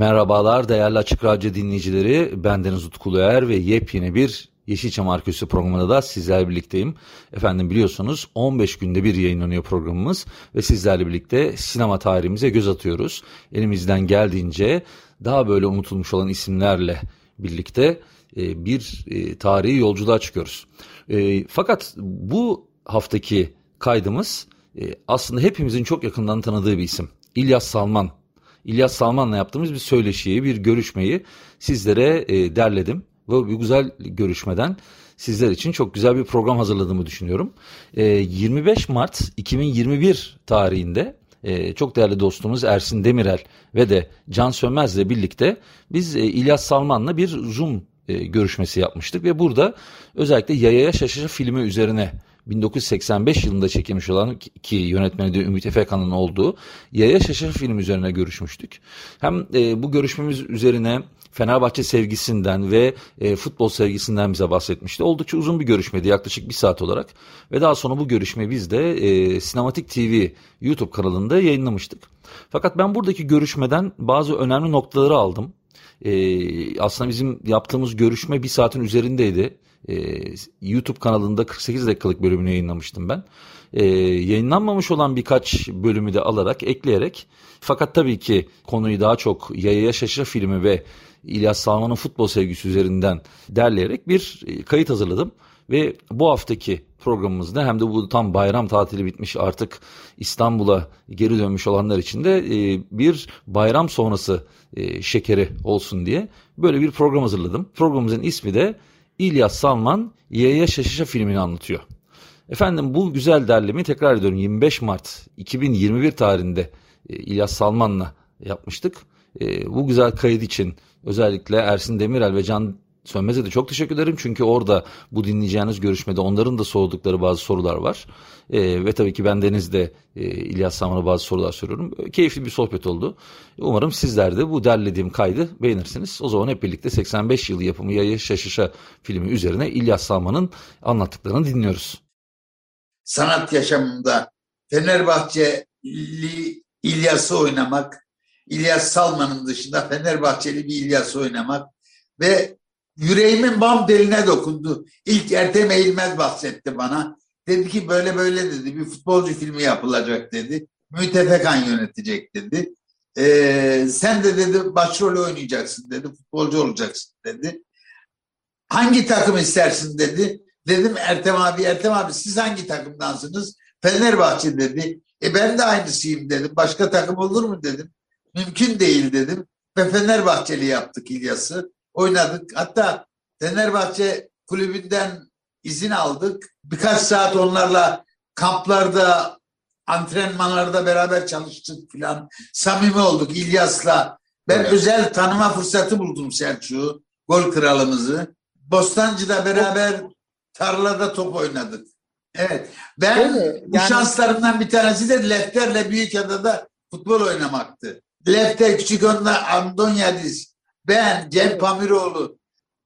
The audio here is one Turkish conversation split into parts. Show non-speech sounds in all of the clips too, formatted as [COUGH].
Merhabalar değerli Açık Radyo dinleyicileri. Bendeniz Utku Uluer ve yepyeni bir Yeşilçam Arkeolojisi programında da sizlerle birlikteyim. Efendim biliyorsunuz 15 günde bir yayınlanıyor programımız ve sizlerle birlikte sinema tarihimize göz atıyoruz. Elimizden geldiğince daha böyle unutulmuş olan isimlerle birlikte e, bir e, tarihi yolculuğa çıkıyoruz. E, fakat bu haftaki kaydımız aslında hepimizin çok yakından tanıdığı bir isim. İlyas Salman. İlyas Salman'la yaptığımız bir söyleşiyi, bir görüşmeyi sizlere derledim. Ve bu güzel görüşmeden sizler için çok güzel bir program hazırladığımı düşünüyorum. 25 Mart 2021 tarihinde çok değerli dostumuz Ersin Demirel ve de Can Sönmez'le birlikte biz İlyas Salman'la bir Zoom e, görüşmesi yapmıştık ve burada özellikle Yayaya Şaşaşı filmi üzerine 1985 yılında çekilmiş olan ki yönetmeni de Ümit Efekan'ın olduğu Yaya Şaşır film üzerine görüşmüştük. Hem e, bu görüşmemiz üzerine Fenerbahçe sevgisinden ve e, futbol sevgisinden bize bahsetmişti. Oldukça uzun bir görüşmeydi yaklaşık bir saat olarak. Ve daha sonra bu görüşme biz de e, Sinematik TV YouTube kanalında yayınlamıştık. Fakat ben buradaki görüşmeden bazı önemli noktaları aldım. E, aslında bizim yaptığımız görüşme bir saatin üzerindeydi. E, YouTube kanalında 48 dakikalık bölümünü yayınlamıştım ben. E, yayınlanmamış olan birkaç bölümü de alarak, ekleyerek fakat tabii ki konuyu daha çok Yayaya Şaşa filmi ve İlyas Salman'ın futbol sevgisi üzerinden derleyerek bir e, kayıt hazırladım. Ve bu haftaki programımızda hem de bu tam bayram tatili bitmiş artık İstanbul'a geri dönmüş olanlar için de e, bir bayram sonrası e, şekeri olsun diye böyle bir program hazırladım. Programımızın ismi de İlyas Salman Yaya Şaşışa filmini anlatıyor. Efendim bu güzel derlemi tekrar ediyorum 25 Mart 2021 tarihinde e, İlyas Salman'la yapmıştık. bu güzel kayıt için özellikle Ersin Demirel ve Can Sönmez'e de çok teşekkür ederim. Çünkü orada bu dinleyeceğiniz görüşmede onların da sordukları bazı sorular var. E, ve tabii ki ben Deniz de e, İlyas Saman'a bazı sorular soruyorum. Keyifli bir sohbet oldu. Umarım sizler de bu derlediğim kaydı beğenirsiniz. O zaman hep birlikte 85 yılı yapımı Yayı Şaşışa filmi üzerine İlyas Salman'ın anlattıklarını dinliyoruz. Sanat yaşamında Fenerbahçeli İlyas'ı oynamak, İlyas Salman'ın dışında Fenerbahçeli bir İlyas'ı oynamak ve yüreğimin bam deline dokundu. İlk Ertem Eğilmez bahsetti bana. Dedi ki böyle böyle dedi bir futbolcu filmi yapılacak dedi. Mütefekan yönetecek dedi. Ee, sen de dedi başrol oynayacaksın dedi. Futbolcu olacaksın dedi. Hangi takım istersin dedi. Dedim Ertem abi Ertem abi siz hangi takımdansınız? Fenerbahçe dedi. E ben de aynısıyım dedim. Başka takım olur mu dedim. Mümkün değil dedim. Ve Fenerbahçeli yaptık İlyas'ı oynadık. Hatta Fenerbahçe kulübünden izin aldık. Birkaç saat onlarla kamplarda, antrenmanlarda beraber çalıştık filan. Samimi olduk İlyas'la. Ben evet. özel tanıma fırsatı buldum Selçuk'u, gol kralımızı. Bostancı'da beraber tarlada top oynadık. Evet. Ben yani... bu şanslarımdan bir tanesi de Lefter'le Büyükada'da futbol oynamaktı. Lefter Küçük Andonyadis ben, Cem Pamiroğlu.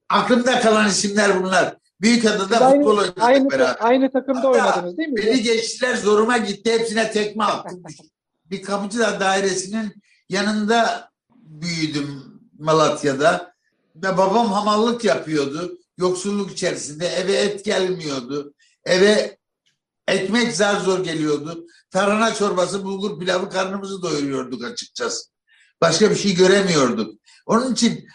Aklımda kalan isimler bunlar. Büyükada'da aynı, futbol oynadık aynı, beraber. Aynı takımda Hatta oynadınız değil mi? Beni geçtiler zoruma gitti. Hepsine tekme attım. bir kapıcılar dairesinin yanında büyüdüm Malatya'da. Ve babam hamallık yapıyordu. Yoksulluk içerisinde. Eve et gelmiyordu. Eve ekmek zar zor geliyordu. Tarhana çorbası, bulgur pilavı karnımızı doyuruyorduk açıkçası. Başka bir şey göremiyorduk. Onun için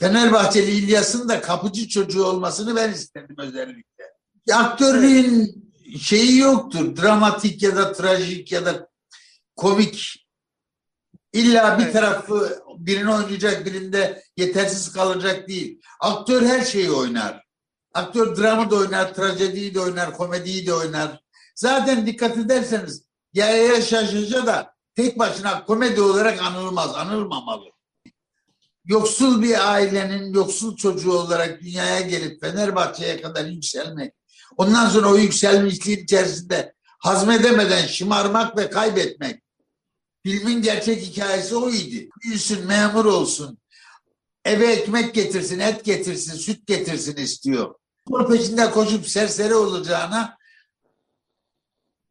Fenerbahçeli İlyas'ın da kapıcı çocuğu olmasını ben istedim özellikle. Aktörlüğün şeyi yoktur. Dramatik ya da trajik ya da komik. İlla bir tarafı birini oynayacak, birinde yetersiz kalacak değil. Aktör her şeyi oynar. Aktör dramı da oynar, trajediyi de oynar, komediyi de oynar. Zaten dikkat ederseniz Yaya Şaşaşa da tek başına komedi olarak anılmaz, anılmamalı. Yoksul bir ailenin yoksul çocuğu olarak dünyaya gelip Fenerbahçe'ye kadar yükselmek, ondan sonra o yükselmişliğin içerisinde hazmedemeden şımarmak ve kaybetmek. Filmin gerçek hikayesi oydu. Büyüsün, memur olsun, eve ekmek getirsin, et getirsin, süt getirsin istiyor. Bunun peşinde koşup serseri olacağına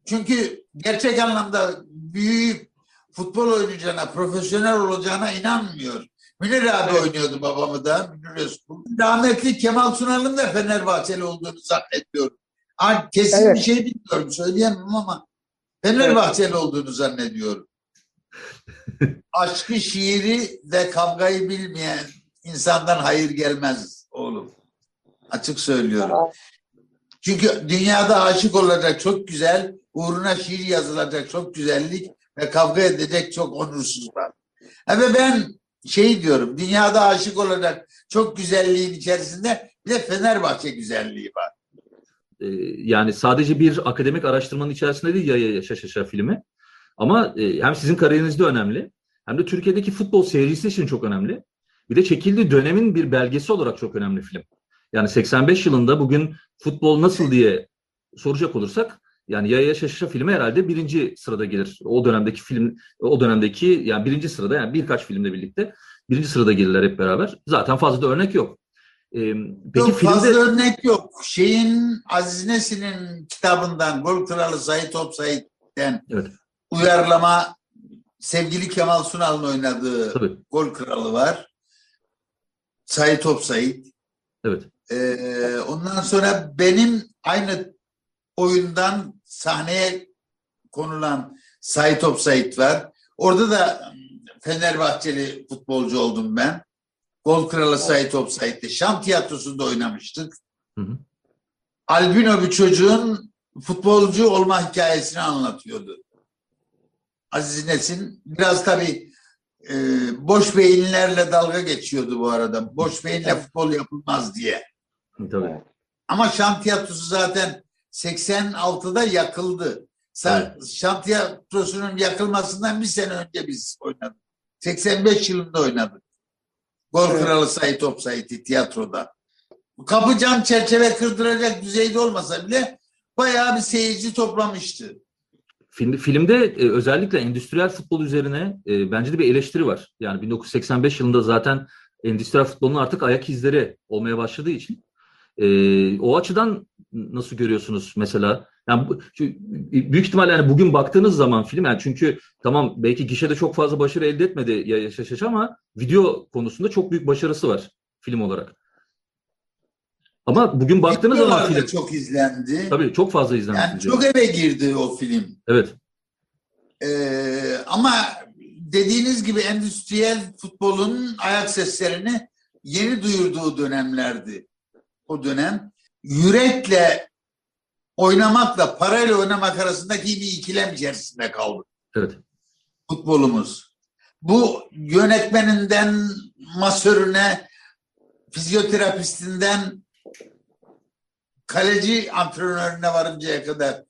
çünkü gerçek anlamda büyüyüp futbol oynayacağına, profesyonel olacağına inanmıyor. Münir abi oynuyordu babamı da, Münir Özkul. Rahmetli Kemal Sunal'ın da Fenerbahçeli olduğunu zannediyorum. Ha, kesin Evet. bir şey bilmiyorum, söyleyemem ama Fenerbahçeli olduğunu zannediyorum. Aşkı, şiiri ve kavgayı bilmeyen insandan hayır gelmez oğlum. Açık söylüyorum. Çünkü dünyada aşık olacak çok güzel, uğruna şiir yazılacak çok güzellik ve kavga edecek çok onursuz var. Ve ben şey diyorum, dünyada aşık olacak çok güzelliğin içerisinde bir de Fenerbahçe güzelliği var. Ee, yani sadece bir akademik araştırmanın içerisinde değil Yaya Yaşa Şaşa filmi. Ama e, hem sizin kariyerinizde önemli hem de Türkiye'deki futbol seyircisi için çok önemli. Bir de çekildiği dönemin bir belgesi olarak çok önemli film. Yani 85 yılında bugün futbol nasıl diye soracak olursak yani Yaya Yaşa Şaşa filmi herhalde birinci sırada gelir. O dönemdeki film, o dönemdeki yani birinci sırada yani birkaç filmle birlikte birinci sırada gelirler hep beraber. Zaten fazla da örnek yok. Ee, peki Yok, filmde fazla örnek yok. Şeyin Aziz Nesin'in kitabından Gol Kralı Top Sait'ten Evet. uyarlama sevgili Kemal Sunal'ın oynadığı tabii Gol Kralı var. Sait Sait. evet. Ee, ondan sonra benim aynı oyundan sahneye konulan Sait Top Sait var. Orada da Fenerbahçeli futbolcu oldum ben. Gol Kralı Sait Top Sait'te. Şam tiyatrosunda oynamıştık. Hı hı. Albino bir çocuğun futbolcu olma hikayesini anlatıyordu. Aziz Nesin biraz tabii e, boş beyinlerle dalga geçiyordu bu arada. Boş beyinle futbol yapılmaz diye. Tabii. Ama Şam Tiyatrosu zaten 86'da yakıldı. Sa- Şam Tiyatrosu'nun yakılmasından bir sene önce biz oynadık. 85 yılında oynadık. Gol Evet. Kralı Sait Top Sait'i tiyatroda. Kapı cam çerçeve kırdıracak düzeyde olmasa bile bayağı bir seyirci toplamıştı. Film, filmde e, özellikle endüstriyel futbol üzerine e, bence de bir eleştiri var. Yani 1985 yılında zaten endüstriyel futbolun artık ayak izleri olmaya başladığı için. E, o açıdan nasıl görüyorsunuz mesela? Yani bu- büyük ihtimalle yani bugün baktığınız zaman film yani çünkü tamam belki gişede çok fazla başarı elde etmedi ya Yaşa Şaşa ama video konusunda çok büyük başarısı var film olarak. Ama bugün baktığınız zaman film çok izlendi. tabii çok fazla izlenmiş. Yani çok eve girdi o film. Evet. Ee, ama dediğiniz gibi endüstriyel futbolun ayak seslerini yeni duyurduğu dönemlerdi. O dönem yürekle oynamakla parayla oynamak arasındaki bir ikilem içerisinde kaldı Evet. futbolumuz. Bu yönetmeninden masörüne, fizyoterapistinden kaleci antrenörüne varıncaya kadar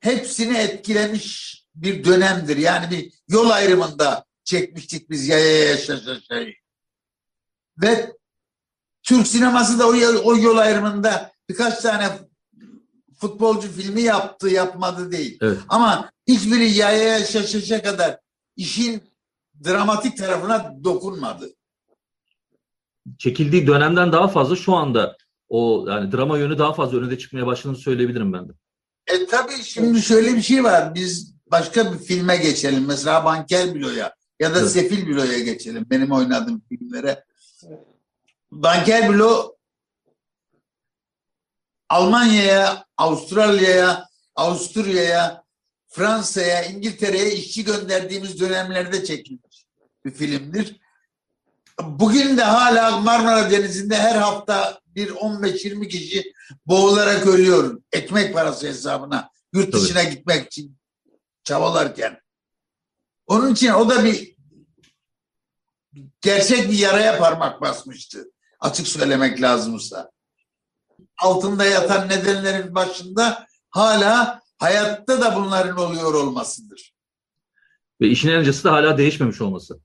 hepsini etkilemiş bir dönemdir. Yani bir yol ayrımında çekmiştik biz yaya yaşa şaşayı. Ve Türk sineması da o yol ayrımında birkaç tane futbolcu filmi yaptı, yapmadı değil. Evet. Ama hiçbiri yaya şaşışa kadar işin dramatik tarafına dokunmadı. çekildiği dönemden daha fazla şu anda o yani drama yönü daha fazla önde çıkmaya başladığını söyleyebilirim ben de. E tabii şimdi şöyle bir şey var. Biz başka bir filme geçelim. Mesela Banker Bilo'ya ya da Evet. Sefil Bilo'ya geçelim. Benim oynadığım filmlere. Banker Bilo Almanya'ya, Avustralya'ya, Avusturya'ya, Fransa'ya, İngiltere'ye işçi gönderdiğimiz dönemlerde çekilmiş bir filmdir. Bugün de hala Marmara Denizi'nde her hafta bir 15-20 kişi boğularak ölüyor. Ekmek parası hesabına. Yurt Tabii. dışına gitmek için çabalarken. Onun için o da bir gerçek bir yaraya parmak basmıştı. Açık söylemek lazımsa. Altında yatan nedenlerin başında hala hayatta da bunların oluyor olmasıdır. Ve işin en acısı da hala değişmemiş olması.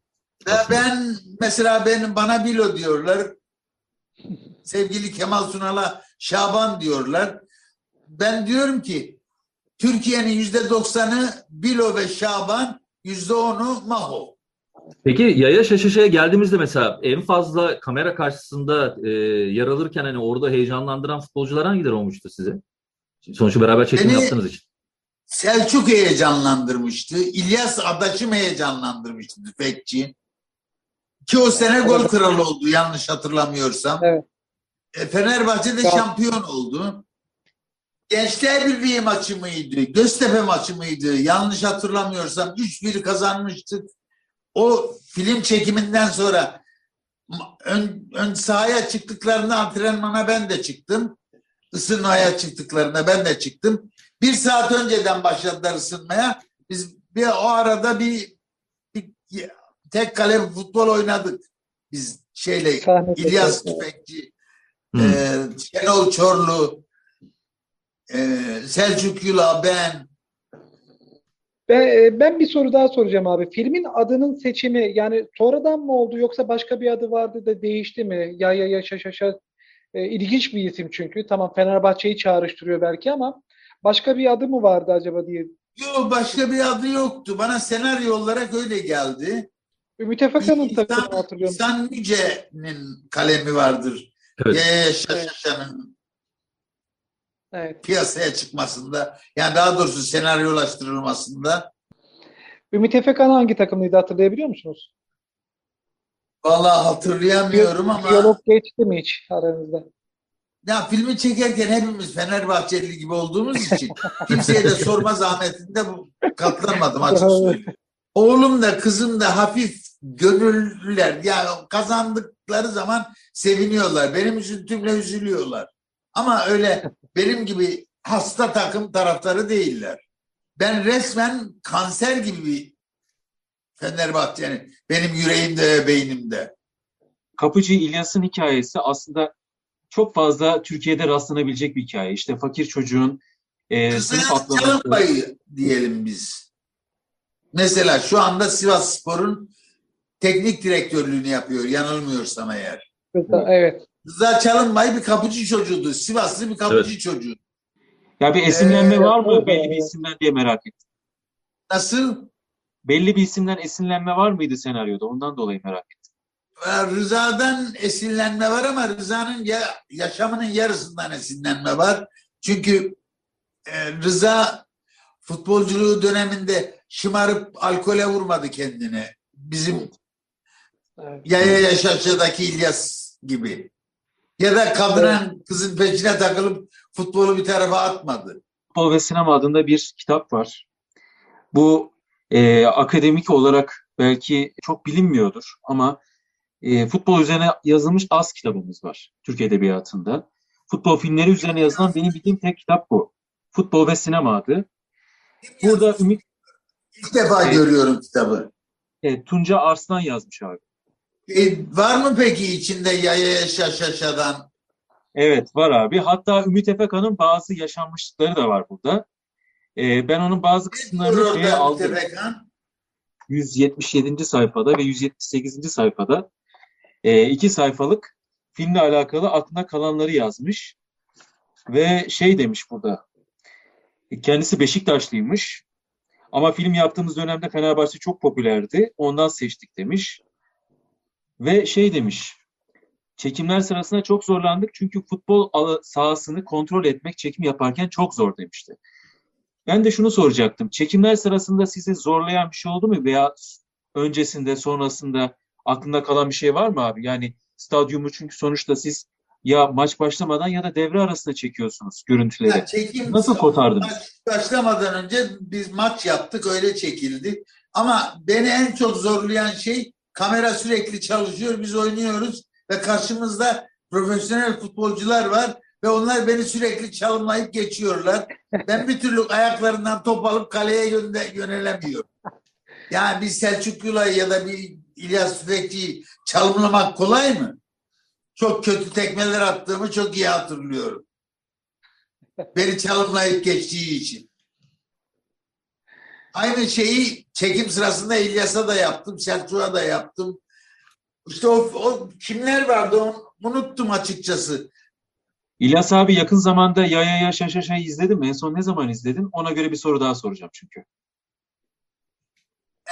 Ve ben mesela benim bana Bilo diyorlar. Sevgili Kemal Sunal'a Şaban diyorlar. Ben diyorum ki Türkiye'nin yüzde doksanı Bilo ve Şaban, yüzde onu Maho. Peki yaya şaşaşaya geldiğimizde mesela en fazla kamera karşısında e, yer alırken hani orada heyecanlandıran futbolcular hangileri olmuştu size? Sonuçta beraber çekim Beni- yaptığınız için. Selçuk heyecanlandırmıştı. İlyas Adaşım heyecanlandırmıştı tüfekçi. Ki o sene gol kralı oldu yanlış hatırlamıyorsam. Evet. E, Fenerbahçe'de Ya- şampiyon oldu. Gençler Birliği maçı mıydı? Göztepe maçı mıydı? Yanlış hatırlamıyorsam 3-1 kazanmıştık. O film çekiminden sonra ön, ön sahaya çıktıklarında antrenmana ben de çıktım. Isınmaya çıktıklarında ben de çıktım. Bir saat önceden başladılar ısınmaya. Biz bir o arada bir, bir tek kale futbol oynadık. Biz şeyle Sahnede. İlyas. Tüfekçi, e, Şenol Çorlu, e, Selçuk Yula, ben. Ben, e, ben bir soru daha soracağım abi. Filmin adının seçimi yani sonradan mı oldu yoksa başka bir adı vardı da değişti mi? Ya ya ya şa şa şa. E, ilginç bir isim çünkü. Tamam Fenerbahçe'yi çağrıştırıyor belki ama başka bir adı mı vardı acaba diye. Yok başka bir adı yoktu. Bana senaryo olarak öyle geldi. Ümit Efakan'ın takımını hatırlıyorum. İhsan Yüce'nin kalemi vardır. Evet. Yaya Şaşaşa'nın Evet. piyasaya çıkmasında yani daha doğrusu senaryolaştırılmasında Ümit Efekan hangi takımlıydı hatırlayabiliyor musunuz? vallahi hatırlayamıyorum ama Diyalog geçti mi hiç aranızda? ya filmi çekerken hepimiz Fenerbahçeli gibi olduğumuz için kimseye de sorma zahmetinde bu katlanmadım açık söyleyeyim. Oğlum da kızım da hafif gönüllüler. Yani kazandıkları zaman seviniyorlar. Benim üzüntümle üzülüyorlar. Ama öyle benim gibi hasta takım taraftarı değiller. Ben resmen kanser gibi bir Fenerbahçe'nin benim yüreğimde ve beynimde. Kapıcı İlyas'ın hikayesi aslında çok fazla Türkiye'de rastlanabilecek bir hikaye. İşte fakir çocuğun e, sınıf atlaması. diyelim biz. Mesela şu anda Sivas Spor'un teknik direktörlüğünü yapıyor yanılmıyorsam eğer. Evet. Rıza Çalınbay bir kapıcı çocuğuydu. Sivaslı bir kapıcı çocuğu. Ya bir esinlenme Ee, var mı evet, belli bir evet. isimden diye merak ettim. Nasıl? Belli bir isimden esinlenme var mıydı senaryoda? Ondan dolayı merak ettim. Ee, Rıza'dan esinlenme var ama Rıza'nın ya, yaşamının yarısından esinlenme var. Çünkü e, Rıza futbolculuğu döneminde şımarıp alkole vurmadı kendini. Bizim evet. Yaya Yaşaşı'daki İlyas gibi. Ya da kadının kızın peşine takılıp futbolu bir tarafa atmadı. Futbol ve Sinema adında bir kitap var. Bu e, akademik olarak belki çok bilinmiyordur ama e, futbol üzerine yazılmış az kitabımız var Türk Edebiyatı'nda. Futbol filmleri üzerine yazılan benim bildiğim tek kitap bu. Futbol ve Sinema adı. Burada Ümit İlk defa Evet. görüyorum kitabı. e, Tunca Arslan yazmış abi. E, var mı peki içinde Yaya Yaşaşaşa'dan? Evet var abi. Hatta Ümit Efekan'ın bazı yaşanmışlıkları da var burada. E, ben onun bazı kısımlarını şeye aldım. Tepekan. 177. sayfada ve 178. sayfada e, iki sayfalık filmle alakalı aklına kalanları yazmış. Ve şey demiş burada. Kendisi Beşiktaşlıymış. Ama film yaptığımız dönemde Fenerbahçe çok popülerdi. Ondan seçtik demiş. Ve şey demiş. Çekimler sırasında çok zorlandık çünkü futbol sahasını kontrol etmek çekim yaparken çok zor demişti. Ben de şunu soracaktım. Çekimler sırasında sizi zorlayan bir şey oldu mu veya öncesinde, sonrasında aklında kalan bir şey var mı abi? Yani stadyumu çünkü sonuçta siz ya maç başlamadan ya da devre arasında çekiyorsunuz görüntüleri. Ya çekim Nasıl kotardınız? Maç başlamadan önce biz maç yaptık öyle çekildi. Ama beni en çok zorlayan şey kamera sürekli çalışıyor biz oynuyoruz ve karşımızda profesyonel futbolcular var ve onlar beni sürekli çalımlayıp geçiyorlar. Ben bir türlü ayaklarından top alıp kaleye yönelemiyorum. Yani bir Selçuk Yulay ya da bir İlyas Tüfekçi'yi çalımlamak kolay mı? Çok kötü tekmeler attığımı çok iyi hatırlıyorum. Beni çalımlayıp geçtiği için. Aynı şeyi çekim sırasında İlyas'a da yaptım, Selçuk'a da yaptım. İşte o, o kimler vardı onu unuttum açıkçası. İlyas abi yakın zamanda Ya Ya Ya Şa Şa Şa'yı izledin mi? En son ne zaman izledin? Ona göre bir soru daha soracağım çünkü.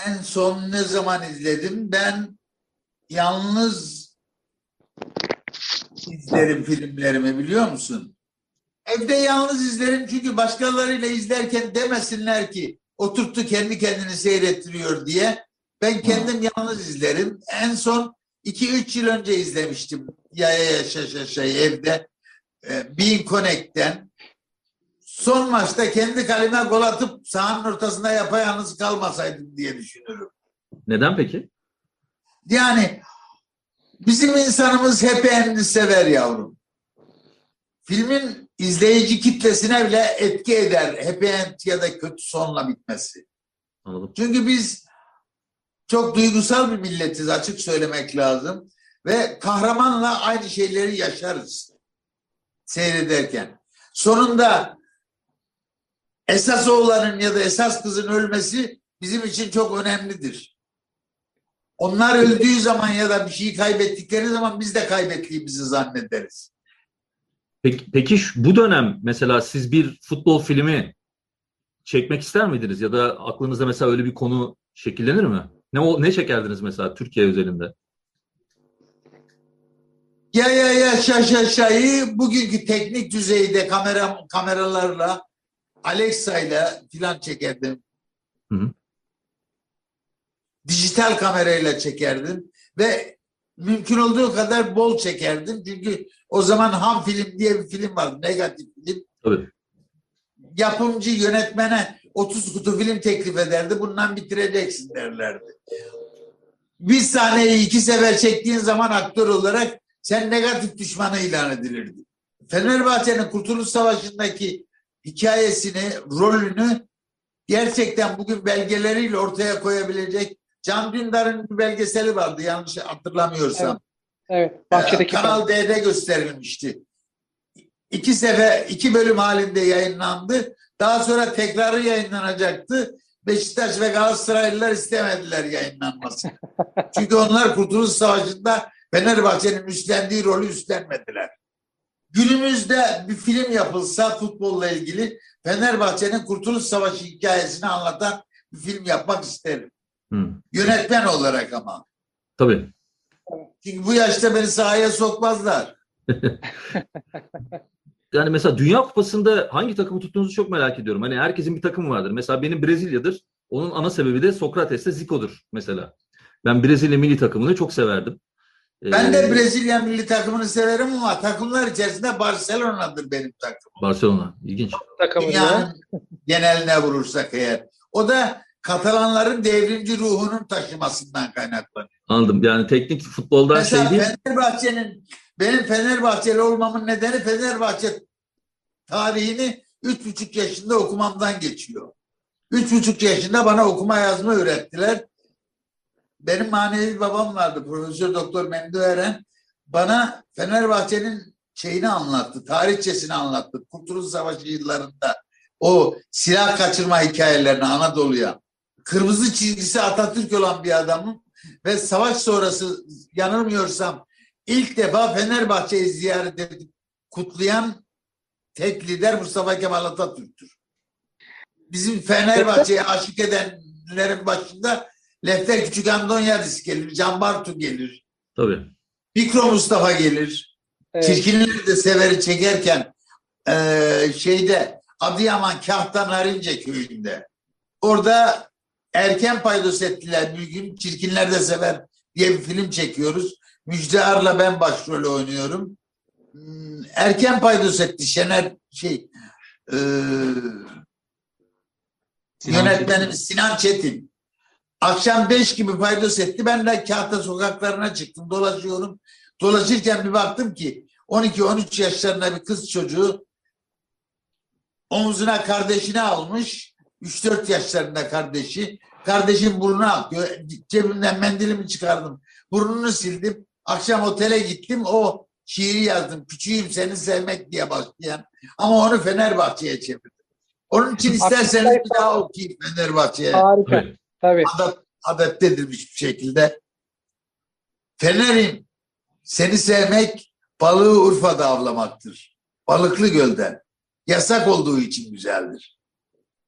En son ne zaman izledim? Ben yalnız izlerim filmlerimi biliyor musun? Evde yalnız izlerim çünkü başkalarıyla izlerken demesinler ki oturttu kendi kendini seyrettiriyor diye. Ben kendim yalnız izlerim. En son 2-3 yıl önce izlemiştim. Ya ya ya şa şa şa evde. E, Bean Connect'ten. Son maçta kendi kaleme gol atıp sahanın ortasında yapayalnız kalmasaydım diye düşünüyorum. Neden peki? Yani bizim insanımız happy end'i sever yavrum. Filmin izleyici kitlesine bile etki eder happy end ya da kötü sonla bitmesi. Anladım. Çünkü biz çok duygusal bir milletiz açık söylemek lazım. Ve kahramanla aynı şeyleri yaşarız seyrederken. Sonunda esas oğlanın ya da esas kızın ölmesi bizim için çok önemlidir. Onlar öldüğü zaman ya da bir şeyi kaybettikleri zaman biz de kaybettiğimizi zannederiz. Peki, peki şu- bu dönem mesela siz bir futbol filmi çekmek ister miydiniz? Ya da aklınızda mesela öyle bir konu şekillenir mi? Ne o ne çekerdiniz mesela Türkiye özelinde? Ya ya ya şa şa şayı bugünkü teknik düzeyde kamera kameralarla Alexa ile filan çekerdim. Hı hı. Dijital kamerayla çekerdim ve mümkün olduğu kadar bol çekerdim. Çünkü o zaman ham film diye bir film vardı. Negatif film. Tabii. Yapımcı yönetmene 30 kutu film teklif ederdi. Bundan bitireceksin derlerdi. Bir sahneyi iki sefer çektiğin zaman aktör olarak sen negatif düşmanı ilan edilirdin. Fenerbahçe'nin Kurtuluş Savaşı'ndaki hikayesini, rolünü gerçekten bugün belgeleriyle ortaya koyabilecek Can Dündar'ın bir belgeseli vardı yanlış hatırlamıyorsam. Evet, bahçedeki Ee, Kanal D'de gösterilmişti. İki sefer, iki bölüm halinde yayınlandı. Daha sonra tekrarı yayınlanacaktı. Beşiktaş ve Galatasaraylılar istemediler yayınlanmasını. [LAUGHS] Çünkü onlar Kurtuluş Savaşı'nda Fenerbahçe'nin üstlendiği rolü üstlenmediler. Günümüzde bir film yapılsa futbolla ilgili Fenerbahçe'nin Kurtuluş Savaşı hikayesini anlatan bir film yapmak isterim. Hı. Yönetmen olarak ama. Tabii. Çünkü bu yaşta beni sahaya sokmazlar. [LAUGHS] Yani mesela Dünya Kupası'nda hangi takımı tuttuğunuzu çok merak ediyorum. Hani herkesin bir takımı vardır. Mesela benim Brezilya'dır. Onun ana sebebi de Sokrates'te Zico'dur mesela. Ben Brezilya milli takımını çok severdim. Ben Ee, de Brezilya milli takımını severim ama takımlar içerisinde Barcelona'dır benim takımım. Barcelona. İlginç. takımında. Dünyanın geneline vurursak eğer. O da Katalanların devrimci ruhunun taşımasından kaynaklanıyor. Anladım. Yani teknik futboldan Mesela şey değil. Fenerbahçe'nin benim Fenerbahçeli olmamın nedeni Fenerbahçe tarihini üç buçuk yaşında okumamdan geçiyor. Üç buçuk yaşında bana okuma yazma öğrettiler. Benim manevi babam vardı Profesör Doktor Memdu Eren. Bana Fenerbahçe'nin şeyini anlattı, tarihçesini anlattı. Kurtuluş Savaşı yıllarında o silah kaçırma hikayelerini Anadolu'ya. Kırmızı çizgisi Atatürk olan bir adamım ve savaş sonrası yanılmıyorsam ilk defa Fenerbahçe'yi ziyaret edip kutlayan tek lider Mustafa Kemal Atatürk'tür. Bizim Fenerbahçe'ye aşık edenlerin başında Lefter Küçük Andonyadis gelir, Can Bartu gelir, Tabii. Mikro Mustafa gelir. Evet. Çirkinleri de severi çekerken eee, şeyde Adıyaman Kahtan Narince köyünde. Orada erken paydos ettiler bir gün. Çirkinler de sever diye bir film çekiyoruz. Müjde Ar'la ben başrolü oynuyorum. Hmm, Erken paydos etti Şener şey eee Sinan yönetmenimiz Sinan Çetin. Akşam beş gibi paydos etti. Ben de Kahta sokaklarına çıktım. Dolaşıyorum. Dolaşırken bir baktım ki 12-13 yaşlarında bir kız çocuğu omzuna kardeşini almış. 3-4 yaşlarında kardeşi. Kardeşin burnu akıyor. Cebimden mendilimi çıkardım. Burnunu sildim. Akşam otele gittim. O şiiri yazdım. Küçüğüm seni sevmek diye başlayan. Ama onu Fenerbahçe'ye çevirdim. Onun için isterseniz bir daha okuyayım Fenerbahçe'ye. Harika. Tabii. Adap, adapte edilmiş bir şekilde. Fener'im seni sevmek balığı Urfa'da avlamaktır. Balıklı gölden. Yasak olduğu için güzeldir.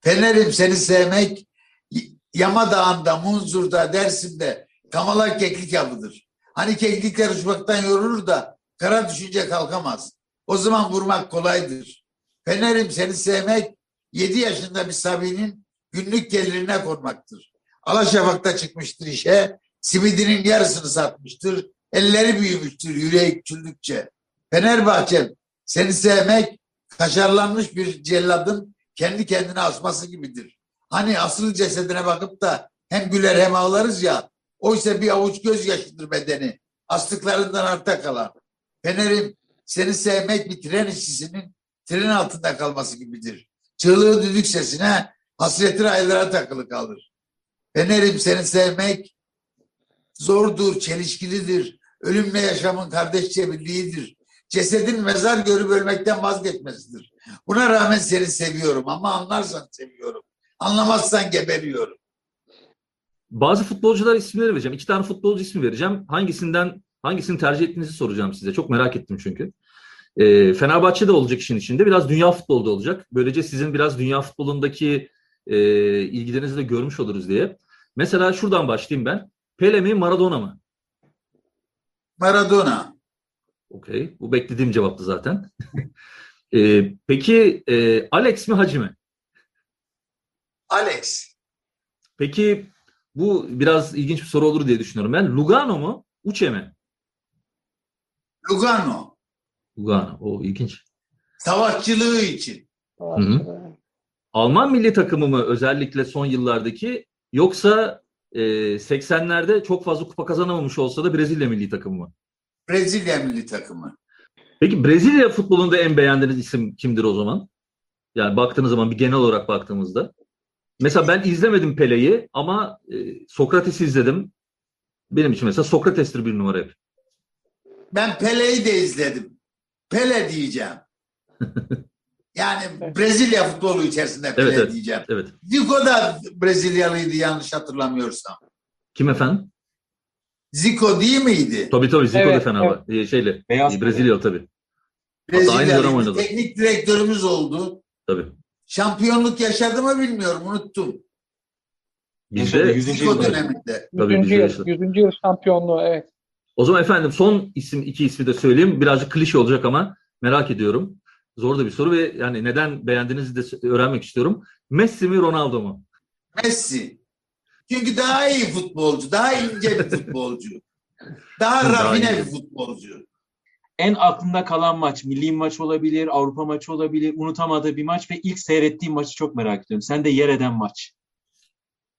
Fener'im seni sevmek Yama Dağı'nda, Munzur'da, Dersim'de kamalak keklik avıdır. Hani keklikler uçmaktan yorulur da kara düşünce kalkamaz. O zaman vurmak kolaydır. Fener'im seni sevmek 7 yaşında bir Sabi'nin günlük gelirine konmaktır. Alaşafak'ta çıkmıştır işe, simidinin yarısını satmıştır, elleri büyümüştür yüreği küçüldükçe. Fenerbahçe seni sevmek kaşarlanmış bir celladın kendi kendine asması gibidir. Hani asıl cesedine bakıp da hem güler hem ağlarız ya, oysa bir avuç gözyaşıdır bedeni, astıklarından arta kalan. Fener'im seni sevmek bir tren işçisinin tren altında kalması gibidir. Çığlığı düdük sesine, hasreti raylara takılı kalır. Fener'im seni sevmek zordur, çelişkilidir. Ölümle yaşamın kardeşçe birliğidir. Cesedin mezar görüp ölmekten vazgeçmesidir. Buna rağmen seni seviyorum ama anlarsan seviyorum. Anlamazsan geberiyorum. Bazı futbolcular isimleri vereceğim. İki tane futbolcu ismi vereceğim. Hangisinden hangisini tercih ettiğinizi soracağım size. Çok merak ettim çünkü. Ee, Fenerbahçe'de olacak işin içinde. Biraz dünya futbolda olacak. Böylece sizin biraz dünya futbolundaki e, ilgilerinizi de görmüş oluruz diye. Mesela şuradan başlayayım ben. Pele mi Maradona mı? Maradona, Okey. Bu beklediğim cevaptı zaten. [LAUGHS] Ee, peki e, Alex mi Hacı mi? Alex, Peki bu biraz ilginç bir soru olur diye düşünüyorum ben. Lugano mu? Uche mi? Lugano, Lugano. O ilginç. savaşçılığı için. hı. Alman milli takımı mı özellikle son yıllardaki yoksa e, 80'lerde çok fazla kupa kazanamamış olsa da Brezilya milli takımı mı? Brezilya milli takımı. Peki Brezilya futbolunda en beğendiğiniz isim kimdir o zaman? Yani baktığınız zaman bir genel olarak baktığımızda. Mesela ben izlemedim Pele'yi ama e, Sokrates'i izledim. Benim için mesela Sokrates'tir bir numara hep. Ben Pele'yi de izledim. Pele diyeceğim. [LAUGHS] Yani Evet. Brezilya futbolu içerisinde Pele Evet, evet. diyeceğim. Evet. Zico da Brezilyalıydı yanlış hatırlamıyorsam. Kim efendim? Zico değil miydi? Tabii tabii Zico Evet, da Fenerbahçe. E, şeyle. Beyaz Brezilya tabii. Aynı Brezilyalıydı. dönem oynadı. Teknik direktörümüz oldu. Tabii. Şampiyonluk yaşadı mı bilmiyorum unuttum. Bizde yüzüncü Zico yılda. döneminde. Tabii 100. bizde yıl, yaşadı. 100. yıl şampiyonluğu evet. O zaman efendim son isim iki ismi de söyleyeyim. Birazcık klişe olacak ama merak ediyorum. Zor da bir soru ve yani neden beğendiğinizi de öğrenmek istiyorum. Messi mi Ronaldo mu? Messi. Çünkü daha iyi futbolcu, daha ince bir [LAUGHS] futbolcu. Daha rafine bir futbolcu. En aklında kalan maç, milli maç olabilir, Avrupa maçı olabilir, unutamadığı bir maç ve ilk seyrettiğim maçı çok merak ediyorum. Sen de yer eden maç.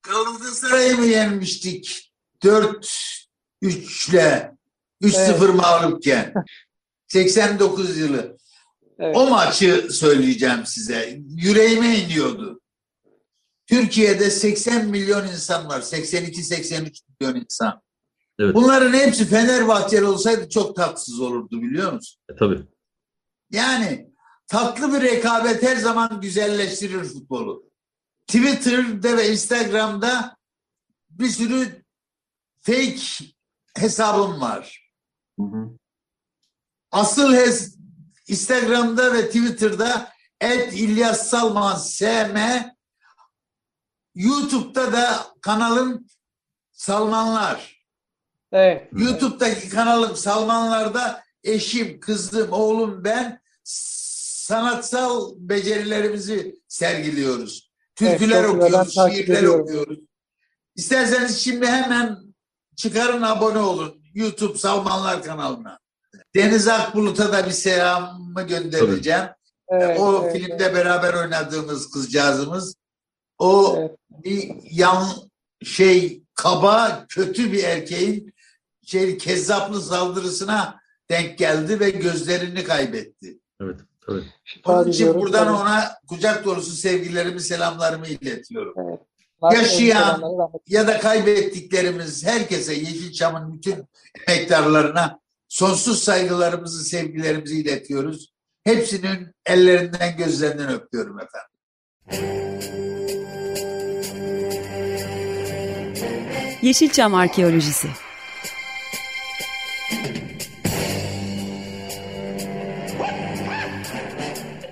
Galatasaray'ı mı yenmiştik? 4-3'le. 3-0 Evet. mağlupken. [LAUGHS] 89 yılı. evet. O maçı söyleyeceğim size. Yüreğime iniyordu. Türkiye'de 80 milyon insan var. 82-83 milyon insan. Evet. Bunların hepsi Fenerbahçeli olsaydı çok tatsız olurdu biliyor musun? E, tabii. Yani tatlı bir rekabet her zaman güzelleştirir futbolu. Twitter'da ve Instagram'da bir sürü fake hesabım var. Hı hı. Asıl hes Instagram'da ve Twitter'da et İlyas Salman SM YouTube'da da kanalım Salmanlar. Evet. YouTube'daki kanalım Salmanlar'da eşim, kızım, oğlum ben sanatsal becerilerimizi sergiliyoruz. Türküler Evet, okuyoruz, şiirler okuyoruz. İsterseniz şimdi hemen çıkarın abone olun YouTube Salmanlar kanalına. Deniz Akbulut'a da bir selamımı göndereceğim. evet, o evet, filmde beraber oynadığımız kızcağızımız. O evet. bir yan şey kaba kötü bir erkeğin şey kezzaplı saldırısına denk geldi ve gözlerini kaybetti. Evet. Evet. Onun için buradan evet. ona kucak dolusu sevgilerimi, selamlarımı iletiyorum. Evet. Yaşayan ya da kaybettiklerimiz herkese Yeşilçam'ın bütün emektarlarına sonsuz saygılarımızı, sevgilerimizi iletiyoruz. Hepsinin ellerinden, gözlerinden öpüyorum efendim. Yeşilçam Arkeolojisi